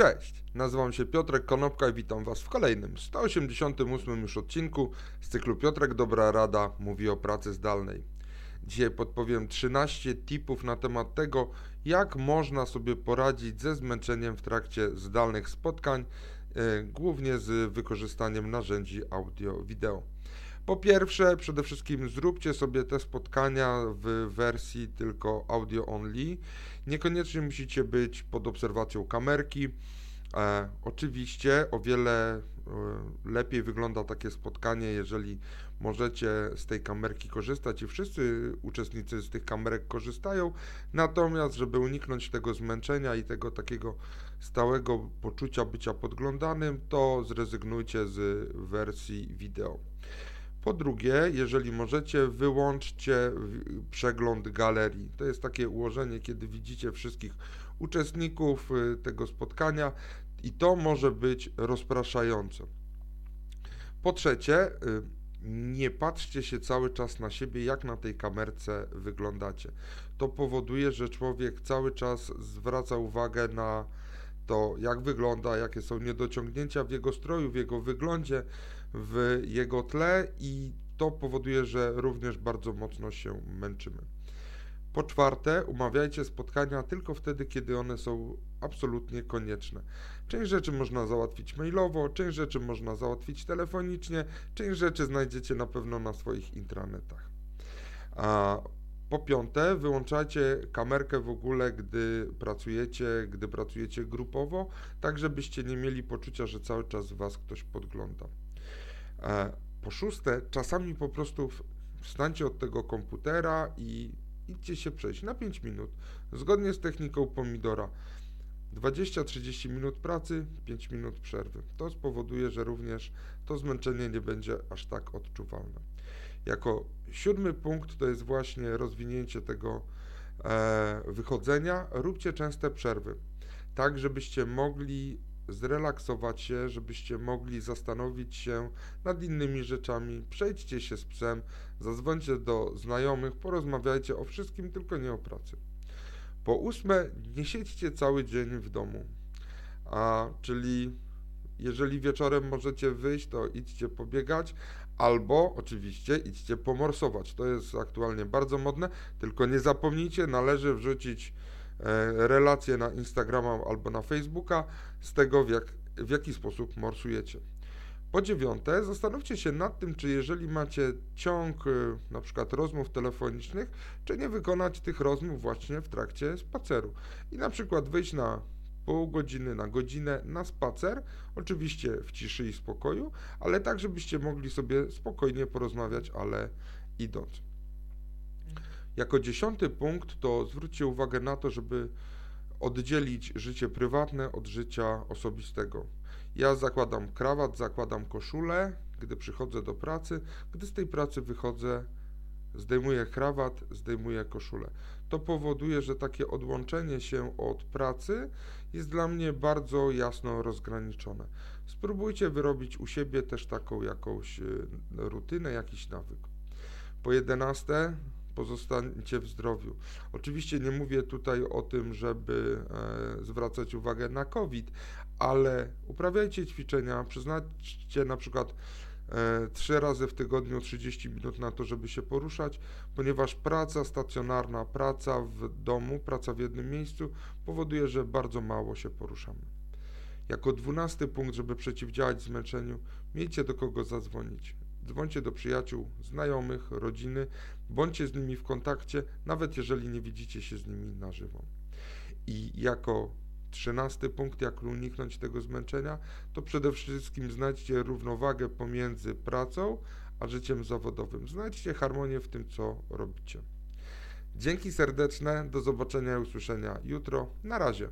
Cześć, nazywam się Piotrek Konopka i witam Was w kolejnym, 188 już odcinku z cyklu Piotrek Dobra Rada mówi o pracy zdalnej. Dzisiaj podpowiem 13 tipów na temat tego, jak można sobie poradzić ze zmęczeniem w trakcie zdalnych spotkań, yy, głównie z wykorzystaniem narzędzi audio-wideo. Po pierwsze, przede wszystkim zróbcie sobie te spotkania w wersji tylko audio only. Niekoniecznie musicie być pod obserwacją kamerki. E, oczywiście o wiele e, lepiej wygląda takie spotkanie, jeżeli możecie z tej kamerki korzystać i wszyscy uczestnicy z tych kamerek korzystają. Natomiast, żeby uniknąć tego zmęczenia i tego takiego stałego poczucia bycia podglądanym, to zrezygnujcie z wersji wideo. Po drugie, jeżeli możecie, wyłączcie przegląd galerii. To jest takie ułożenie, kiedy widzicie wszystkich uczestników y, tego spotkania i to może być rozpraszające. Po trzecie, y, nie patrzcie się cały czas na siebie, jak na tej kamerce wyglądacie. To powoduje, że człowiek cały czas zwraca uwagę na to, jak wygląda, jakie są niedociągnięcia w jego stroju, w jego wyglądzie, w jego tle i to powoduje, że również bardzo mocno się męczymy. Po czwarte, umawiajcie spotkania tylko wtedy, kiedy one są absolutnie konieczne. Część rzeczy można załatwić mailowo, część rzeczy można załatwić telefonicznie, część rzeczy znajdziecie na pewno na swoich intranetach. A po piąte, wyłączajcie kamerkę w ogóle, gdy pracujecie, gdy pracujecie grupowo, tak żebyście nie mieli poczucia, że cały czas was ktoś podgląda. Po szóste, czasami po prostu wstańcie od tego komputera i idźcie się przejść na 5 minut, zgodnie z techniką pomidora. 20-30 minut pracy, 5 minut przerwy. To spowoduje, że również to zmęczenie nie będzie aż tak odczuwalne. Jako siódmy punkt to jest właśnie rozwinięcie tego e, wychodzenia. Róbcie częste przerwy, tak żebyście mogli zrelaksować się, żebyście mogli zastanowić się nad innymi rzeczami. Przejdźcie się z psem, zadzwońcie do znajomych, porozmawiajcie o wszystkim, tylko nie o pracy. Po ósme, nie siedźcie cały dzień w domu. A, czyli jeżeli wieczorem możecie wyjść, to idźcie pobiegać, albo oczywiście idźcie pomorsować. To jest aktualnie bardzo modne, tylko nie zapomnijcie, należy wrzucić relacje na Instagrama albo na Facebooka z tego, w, jak, w jaki sposób morsujecie. Po dziewiąte, zastanówcie się nad tym, czy jeżeli macie ciąg e, na przykład rozmów telefonicznych, czy nie wykonać tych rozmów właśnie w trakcie spaceru. I na przykład wyjść na pół godziny, na godzinę na spacer, oczywiście w ciszy i spokoju, ale tak, żebyście mogli sobie spokojnie porozmawiać, ale idąc. Jako dziesiąty punkt to zwróćcie uwagę na to, żeby oddzielić życie prywatne od życia osobistego. Ja zakładam krawat, zakładam koszulę, gdy przychodzę do pracy, gdy z tej pracy wychodzę, zdejmuję krawat, zdejmuję koszulę. To powoduje, że takie odłączenie się od pracy jest dla mnie bardzo jasno rozgraniczone. Spróbujcie wyrobić u siebie też taką jakąś y, rutynę, jakiś nawyk. Po jedenaste, pozostańcie w zdrowiu. Oczywiście nie mówię tutaj o tym, żeby e, zwracać uwagę na COVID, ale uprawiajcie ćwiczenia, przyznacie na przykład e, trzy razy w tygodniu 30 minut na to, żeby się poruszać, ponieważ praca stacjonarna, praca w domu, praca w jednym miejscu powoduje, że bardzo mało się poruszamy. Jako dwunasty punkt, żeby przeciwdziałać zmęczeniu, miejcie do kogo zadzwonić dzwońcie do przyjaciół, znajomych, rodziny, bądźcie z nimi w kontakcie, nawet jeżeli nie widzicie się z nimi na żywo. I jako trzynasty punkt, jak uniknąć tego zmęczenia, to przede wszystkim znajdźcie równowagę pomiędzy pracą a życiem zawodowym. Znajdźcie harmonię w tym, co robicie. Dzięki serdeczne, do zobaczenia i usłyszenia jutro. Na razie.